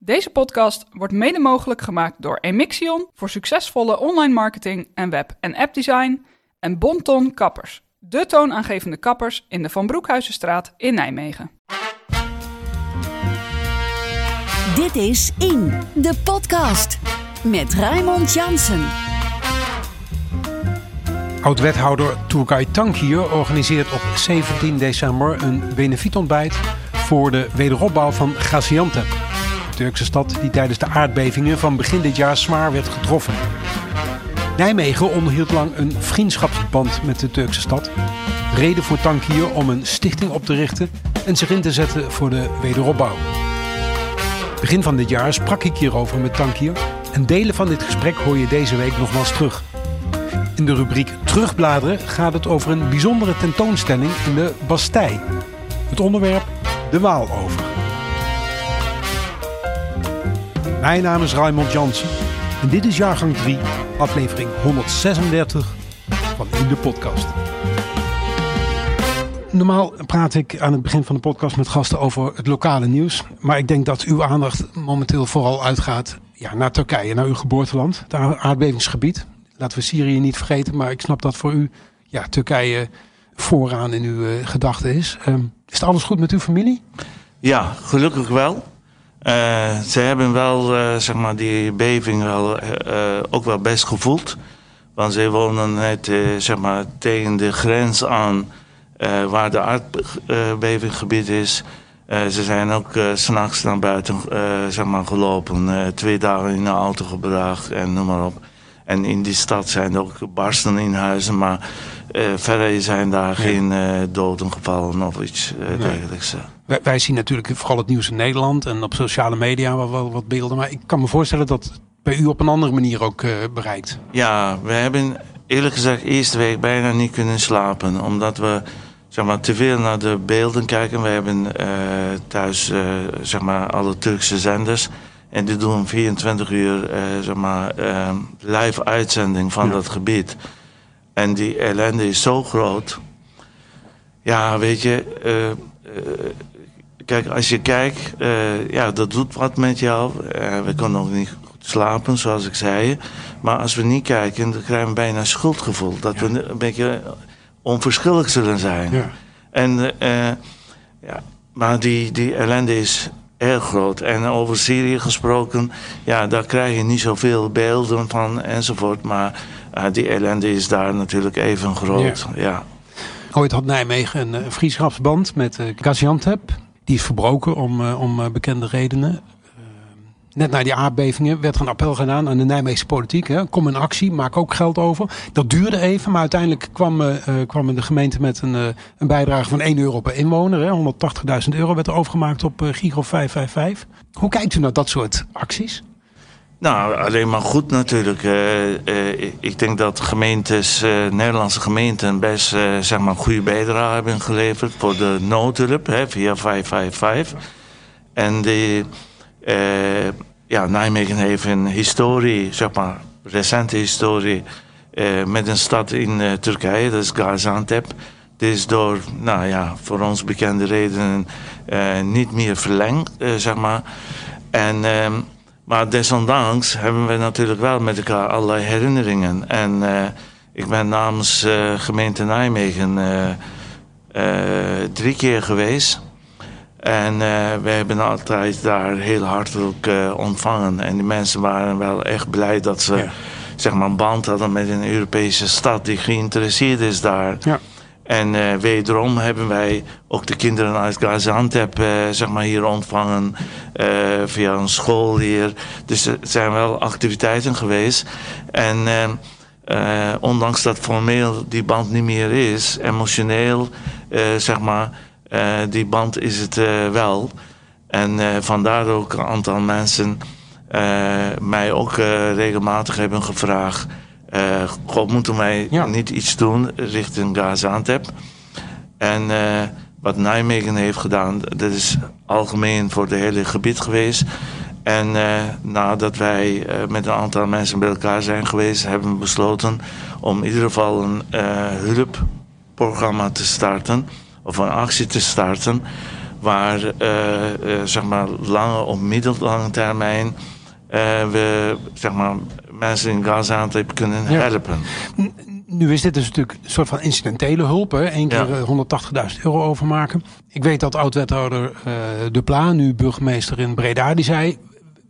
Deze podcast wordt mede mogelijk gemaakt door Emixion voor succesvolle online marketing en web- en appdesign en Bonton Kappers, de toonaangevende kappers in de Van Broekhuizenstraat in Nijmegen. Dit is In, de podcast. Met Raymond Jansen. Oud-wethouder Turgay Tankier organiseert op 17 december een benefietontbijt voor de wederopbouw van Gaziantep. Turkse stad die tijdens de aardbevingen van begin dit jaar zwaar werd getroffen. Nijmegen onderhield lang een vriendschapsband met de Turkse stad. Reden voor Tankier om een stichting op te richten en zich in te zetten voor de wederopbouw. Begin van dit jaar sprak ik hierover met Tankier en delen van dit gesprek hoor je deze week nogmaals terug. In de rubriek Terugbladeren gaat het over een bijzondere tentoonstelling in de Bastij. Het onderwerp de Waalover. Mijn naam is Raymond Jansen en dit is jaargang 3, aflevering 136 van In de Podcast. Normaal praat ik aan het begin van de podcast met gasten over het lokale nieuws. Maar ik denk dat uw aandacht momenteel vooral uitgaat naar Turkije, naar uw geboorteland, het aardbevingsgebied. Laten we Syrië niet vergeten, maar ik snap dat voor u ja, Turkije vooraan in uw uh, gedachten is. Um, is alles goed met uw familie? Ja, gelukkig wel. Uh, ze hebben wel uh, zeg maar die beving wel, ook wel best gevoeld. Want ze wonen net zeg maar, tegen de grens aan waar de aardbevinggebied is. ze zijn ook s'nachts naar buiten zeg maar, gelopen. twee dagen in de auto gebracht en noem maar op. En in die stad zijn er ook barsten in huizen, maar verder zijn daar geen doden gevallen of iets nee. Wij, wij, zien natuurlijk vooral het nieuws in Nederland en op sociale media wel, wel wat beelden. Maar ik kan me voorstellen dat bij u op een andere manier ook bereikt. Ja, we hebben eerlijk gezegd eerste week bijna niet kunnen slapen. Omdat we zeg maar, te veel naar de beelden kijken. We hebben thuis zeg maar, alle Turkse zenders. En die doen 24 uur zeg maar, live uitzending van ja. dat gebied. En die ellende is zo groot. Ja, weet je. Uh, kijk, als je kijkt, ja, dat doet wat met jou. we kunnen ook niet goed slapen, zoals ik zei. Maar als we niet kijken, dan krijgen we bijna schuldgevoel. Dat ja. we een beetje onverschillig zullen zijn. Ja. En, ja, maar die, die ellende is erg groot. En over Syrië gesproken, ja, daar krijg je niet zoveel beelden van enzovoort. Maar uh, die ellende is daar natuurlijk even groot. Ja. ja. Ooit had Nijmegen een, een vriendschapsband met uh, Gaziantep. Die is verbroken om, uh, om bekende redenen. Net na die aardbevingen werd er een appel gedaan aan de Nijmeegse politiek. Hè. Kom in actie, maak ook geld over. Dat duurde even, maar uiteindelijk kwam, kwam de gemeente met een, een bijdrage van 1 euro per inwoner. 180.000 euro werd er overgemaakt op Giro 555. Hoe kijkt u naar dat soort acties? Nou, alleen maar goed natuurlijk. ik denk dat gemeentes, Nederlandse gemeenten best zeg maar een goede bijdrage hebben geleverd voor de noodhulp hè, via 555. En uh, ja, Nijmegen heeft een historie, zeg maar, recente historie met een stad in Turkije, dat is Gaziantep. Dit is door, nou ja, voor ons bekende redenen niet meer verlengd, zeg maar. En, ehm, maar desondanks hebben we natuurlijk wel met elkaar allerlei herinneringen. En ik ben namens gemeente Nijmegen drie keer geweest. En we hebben altijd daar heel hartelijk ontvangen. En die mensen waren wel echt blij dat ze ja. zeg maar, een band hadden met een Europese stad die geïnteresseerd is daar. Ja. En uh, wederom hebben wij ook de kinderen uit Gaziantep zeg maar hier ontvangen via een school hier. Dus er zijn wel activiteiten geweest. En ondanks dat formeel die band niet meer is, emotioneel zeg maar uh, die band is het uh, wel. En uh, vandaar ook een aantal mensen mij ook regelmatig hebben gevraagd... God, moeten wij ja. niet iets doen richting Gaziantep? En wat Nijmegen heeft gedaan, dat is algemeen voor het hele gebied geweest... En uh, nadat wij uh, met een aantal mensen bij elkaar zijn geweest, hebben we besloten om in ieder geval een uh, hulpprogramma te starten of een actie te starten. waar zeg maar lange of middellange termijn we zeg maar, mensen in Gaziantep kunnen helpen. Nu is dit dus natuurlijk een soort van incidentele hulp. Hè? Eén keer 180.000 euro overmaken. Ik weet dat oud-wethouder De Pla, nu burgemeester in Breda, die zei...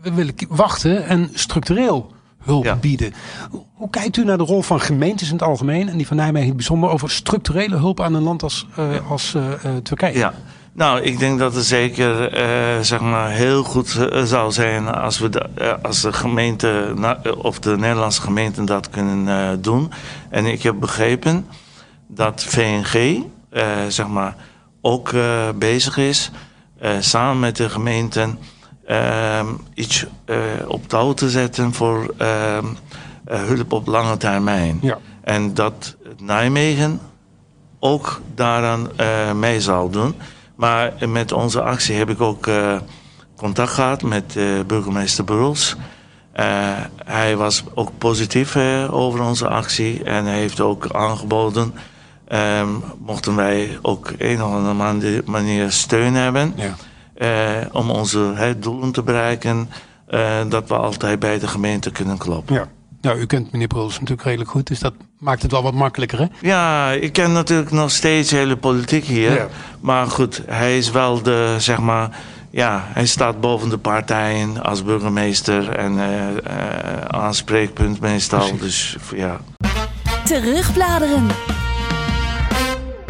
we willen wachten en structureel hulp bieden. Hoe kijkt u naar de rol van gemeentes in het algemeen en die van Nijmegen in het bijzonder over structurele hulp aan een land als, uh, als uh, Turkije? Ja. Nou, ik denk dat het zeker uh, zeg maar heel goed zou zijn als, we de, als de gemeente of de Nederlandse gemeenten dat kunnen doen. En ik heb begrepen dat VNG zeg maar ook bezig is samen met de gemeenten Ehm, iets op touw te zetten voor ehm, eh, hulp op lange termijn. Ja. En dat Nijmegen ook daaraan mee zal doen. Maar met onze actie heb ik ook contact gehad met burgemeester Bruls. hij was ook positief over onze actie en hij heeft ook aangeboden. Ehm, mochten wij ook een of andere manier steun hebben. Ja eh, om onze doelen te bereiken, eh, dat we altijd bij de gemeente kunnen kloppen. Ja. Nou, u kent meneer Bruls natuurlijk redelijk goed, dus dat maakt het wel wat makkelijker, hè? Ja, ik ken natuurlijk nog steeds hele politiek hier. Maar goed, hij is wel de, zeg maar... Ja, hij staat boven de partijen als burgemeester en uh, uh, aanspreekpunt meestal. Dus ja. Terugbladeren.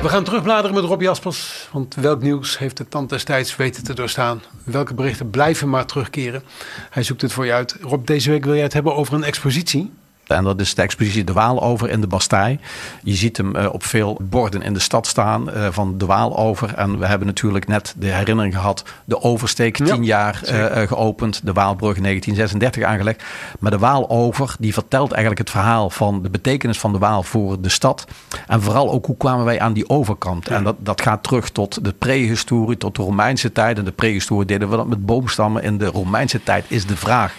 We gaan terugbladeren met Rob Jaspers. Want welk nieuws heeft de tand destijds weten te doorstaan? Welke berichten blijven maar terugkeren? Hij zoekt het voor je uit. Rob, deze week wil jij het hebben over een expositie. En dat is de expositie De Waal over in de Bastij. Je ziet hem eh, op veel borden in de stad staan uh, van De Waal over. En we hebben natuurlijk net de herinnering gehad. De oversteek, tien jaar uh, geopend. De Waalbrug in 1936 aangelegd. Maar De Waal over, die vertelt eigenlijk het verhaal van de betekenis van de Waal voor de stad. En vooral ook hoe kwamen wij aan die overkant. En dat, dat gaat terug tot de prehistorie, tot de Romeinse tijd. En de prehistorie deden we dat met boomstammen. In de Romeinse tijd is de vraag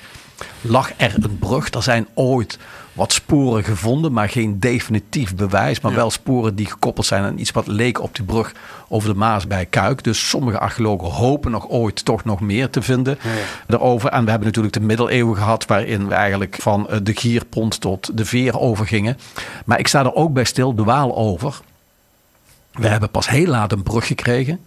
lag er een brug. Er zijn ooit wat sporen gevonden, maar geen definitief bewijs. Maar wel sporen die gekoppeld zijn aan iets wat leek op die brug over de Maas bij Kuik. Dus sommige archeologen hopen nog ooit toch nog meer te vinden ja, daarover. En we hebben natuurlijk de middeleeuwen gehad, waarin we eigenlijk van eh, de Gierpont tot de Veer overgingen. Maar ik sta er ook bij stil, de Waal over. We hebben pas heel laat een brug gekregen.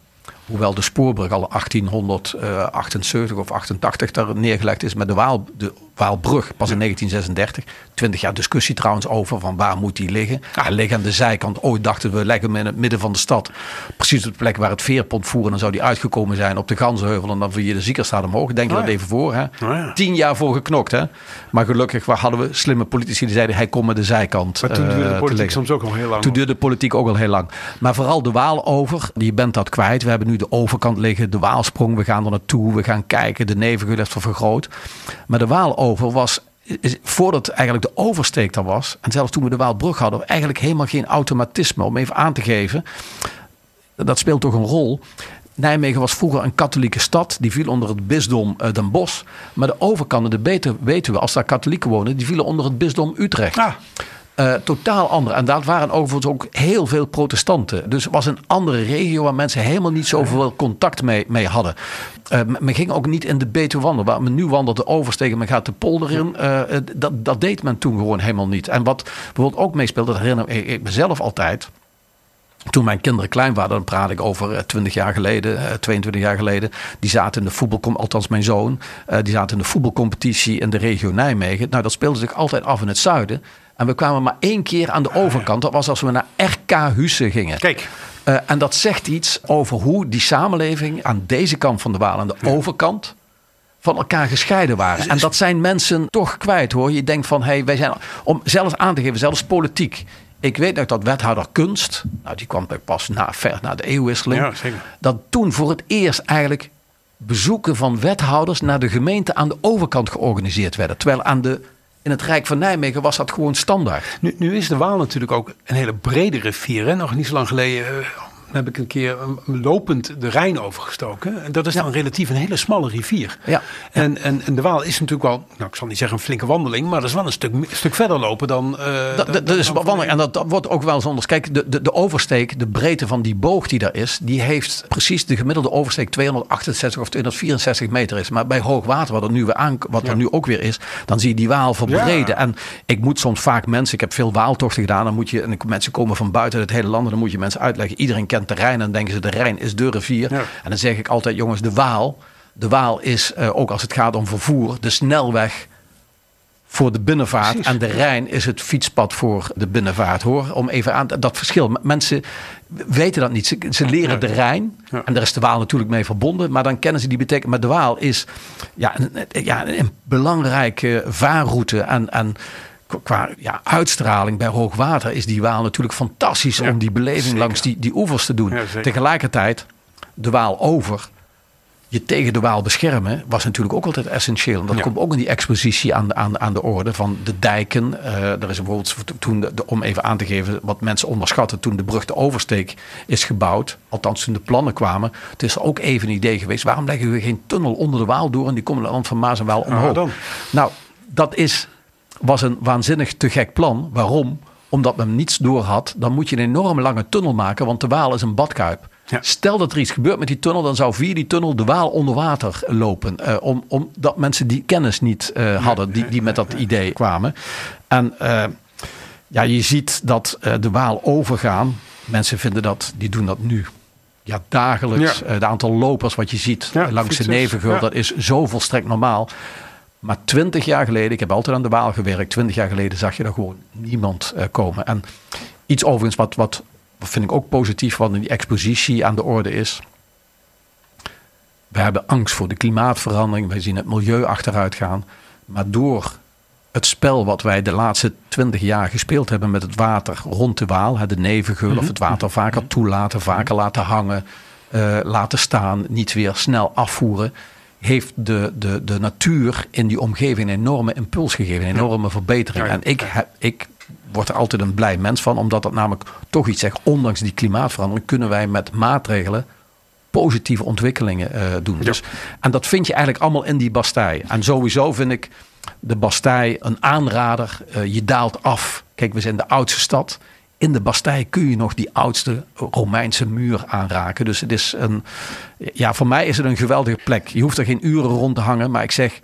Hoewel de spoorbrug al 1878 of 88 daar neergelegd is. met de, Waal, de Waalbrug pas in 1936. 20 jaar discussie trouwens over van waar moet die liggen. Hij ligt aan de zijkant. Ooit dachten we leggen hem in het midden van de stad. Precies op de plek waar het veerpont voeren. Dan zou die uitgekomen zijn op de Ganzenheuvel. En dan via de Ziekerstraat omhoog. Denk je oh dat even voor. Hè? Oh ja. Tien jaar voor geknokt. Hè? Maar gelukkig hadden we slimme politici die zeiden hij komt met de zijkant. Maar toen duurde de eh, politiek soms ook al heel lang. Toen duurde de politiek ook al heel lang. Maar vooral de Waal over. Je bent dat kwijt. We hebben nu de overkant liggen. De Waalsprong. We gaan er naartoe. We gaan kijken. De nevengeul heeft vergroot. Maar de Waal over was voordat eigenlijk de oversteek er was, en zelfs toen we de Waalbrug hadden, eigenlijk helemaal geen automatisme. Om even aan te geven, dat speelt toch een rol. Nijmegen was vroeger een katholieke stad. Die viel onder het bisdom uh, Den Bosch. Maar de overkant, de beter weten we, als daar katholieken wonen, die vielen onder het bisdom Utrecht. Ah. Uh, totaal ander. En dat waren overigens ook heel veel protestanten. Dus het was een andere regio waar mensen helemaal niet zoveel contact mee, mee hadden. Uh, men ging ook niet in de Betuwe wandelen. Waar men nu wandelt de oversteken, men gaat de polder in. Uh, dat, dat deed men toen gewoon helemaal niet. En wat bijvoorbeeld ook meespeelt, dat herinner ik mezelf altijd. Toen mijn kinderen klein waren, dan praat ik over 20 jaar geleden, 22 jaar geleden. Die zaten in de voetbalcom, althans mijn zoon, die zaten in de voetbalcompetitie in de regio Nijmegen. Nou, dat speelde zich altijd af in het zuiden. En we kwamen maar één keer aan de overkant. Dat was als we naar RK Husse gingen. Kijk. Uh, en dat zegt iets over hoe die samenleving aan deze kant van de Waal, aan de overkant, van elkaar gescheiden waren. En dat zijn mensen toch kwijt hoor. Je denkt van, hé, hey, wij zijn, om zelfs aan te geven, zelfs politiek. Ik weet nog dat wethouder kunst, nou die kwam pas na, ver na de eeuwwisseling, ja, zeker. dat toen voor het eerst eigenlijk bezoeken van wethouders naar de gemeente aan de overkant georganiseerd werden. Terwijl aan de in het Rijk van Nijmegen was dat gewoon standaard. Nu, nu is de Waal natuurlijk ook een hele brede rivier. Hè? Nog niet zo lang geleden, heb ik een keer lopend de Rijn overgestoken. En dat is dan relatief een hele smalle rivier. Ja. En, en, en de Waal is natuurlijk wel, nou ik zal niet zeggen een flinke wandeling, maar dat is wel een stuk, stuk verder lopen dan... Uh, dat, dat, dat is wandeling en dat, wordt ook wel eens anders. Kijk, de, de, de oversteek, de breedte van die boog die daar is, die heeft precies de gemiddelde oversteek 268 of 264 meter is. Maar bij hoogwater, wat er nu, weer aan, wat er nu ook weer is, dan zie je die Waal verbreden. En ik moet soms vaak mensen, ik heb veel Waaltochten gedaan, dan moet je, en mensen komen van buiten het hele land, en dan moet je mensen uitleggen. Iedereen kent de Rijn en dan denken ze de Rijn is de rivier. En dan zeg ik altijd, jongens, de Waal. De Waal is, uh, ook als het gaat om vervoer, de snelweg voor de binnenvaart. En de Rijn is het fietspad voor de binnenvaart hoor. Om even aan dat verschil. Mensen weten dat niet. Ze, ze leren de Rijn. En daar is de Waal natuurlijk mee verbonden. Maar dan kennen ze die betekenis. Maar de Waal is ja, een, ja, een belangrijke vaarroute. En, en qua ja, uitstraling bij hoogwater is die Waal natuurlijk fantastisch om die beleving langs die, die oevers te doen. Tegelijkertijd, de Waal over, je tegen de Waal beschermen, was natuurlijk ook altijd essentieel. En dat komt ook in die expositie aan, aan, aan de orde van de dijken. Uh, er is bijvoorbeeld toen, de, om even aan te geven wat mensen onderschatten, toen de brug de Oversteek is gebouwd, althans toen de plannen kwamen, het is ook even een idee geweest, waarom leggen we geen tunnel onder de Waal door en die komen de van Maas en Waal omhoog? nou, dat is was een waanzinnig te gek plan. Waarom? Omdat men niets door had. Dan moet je een enorme lange tunnel maken, want de Waal is een badkuip. Stel dat er iets gebeurt met die tunnel, dan zou via die tunnel de Waal onder water lopen. Uh, om, omdat mensen die kennis niet uh, hadden, die, die met dat idee kwamen. En uh, ja, je ziet dat de Waal overgaan. Mensen vinden dat, die doen dat nu ja, dagelijks. Het aantal lopers wat je ziet langs de Nevengeul, dat is zo volstrekt normaal. Maar twintig jaar geleden, ik heb altijd aan de Waal gewerkt, twintig jaar geleden zag je er gewoon niemand uh, komen. En iets overigens wat, wat, wat vind ik ook positief, wat in die expositie aan de orde is. We hebben angst voor de klimaatverandering, wij zien het milieu achteruit gaan. Maar door het spel wat wij de laatste twintig jaar gespeeld hebben met het water rond de Waal, de nevengeul of het water vaker toelaten, vaker laten hangen, uh, laten staan, niet weer snel afvoeren heeft de, de, de natuur in die omgeving een enorme impuls gegeven, een enorme verbetering. En ik, heb, ik word er altijd een blij mens van, omdat dat namelijk toch iets zegt. Ondanks die klimaatverandering kunnen wij met maatregelen positieve ontwikkelingen uh, doen. Dus, en dat vind je eigenlijk allemaal in die Bastij. En sowieso vind ik de Bastij een aanrader. Uh, je daalt af. Kijk, we zijn de oudste stad in de Bastij kun je nog die oudste Romeinse muur aanraken. Dus het is een, ja, voor mij is het een geweldige plek. Je hoeft er geen uren rond te hangen, maar ik zeg,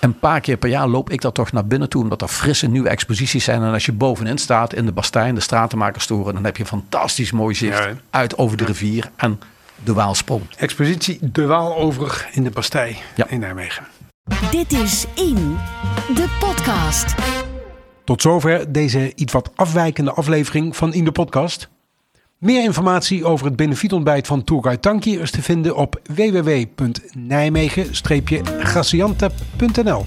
een paar keer per jaar loop ik daar toch naar binnen toe, omdat er frisse nieuwe exposities zijn. En als je bovenin staat in de Bastijn, de Stratenmakerstoren, dan heb je fantastisch mooi zicht uit over de rivier en de Waalsprong. Expositie De Waal over in de Bastij in Nijmegen. Dit is In, de podcast. Tot zover deze iets wat afwijkende aflevering van In de Podcast. Meer informatie over het benefietontbijt van Tourguide Tankier is te vinden op www.nijmegen-gaziantep.nl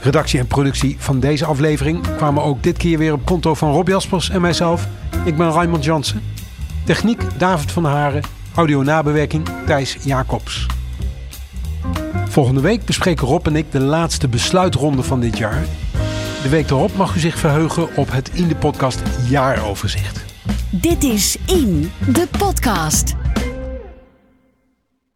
Redactie en productie van deze aflevering kwamen ook dit keer weer op konto van Rob Jaspers en mijzelf. Ik ben Raymond Jansen. Techniek David van Haren. Audio nabewerking Thijs Jacobs. Volgende week bespreken Rob en ik de laatste besluitronde van dit jaar de week erop mag u zich verheugen op het In de Podcast jaaroverzicht. Dit is In de Podcast.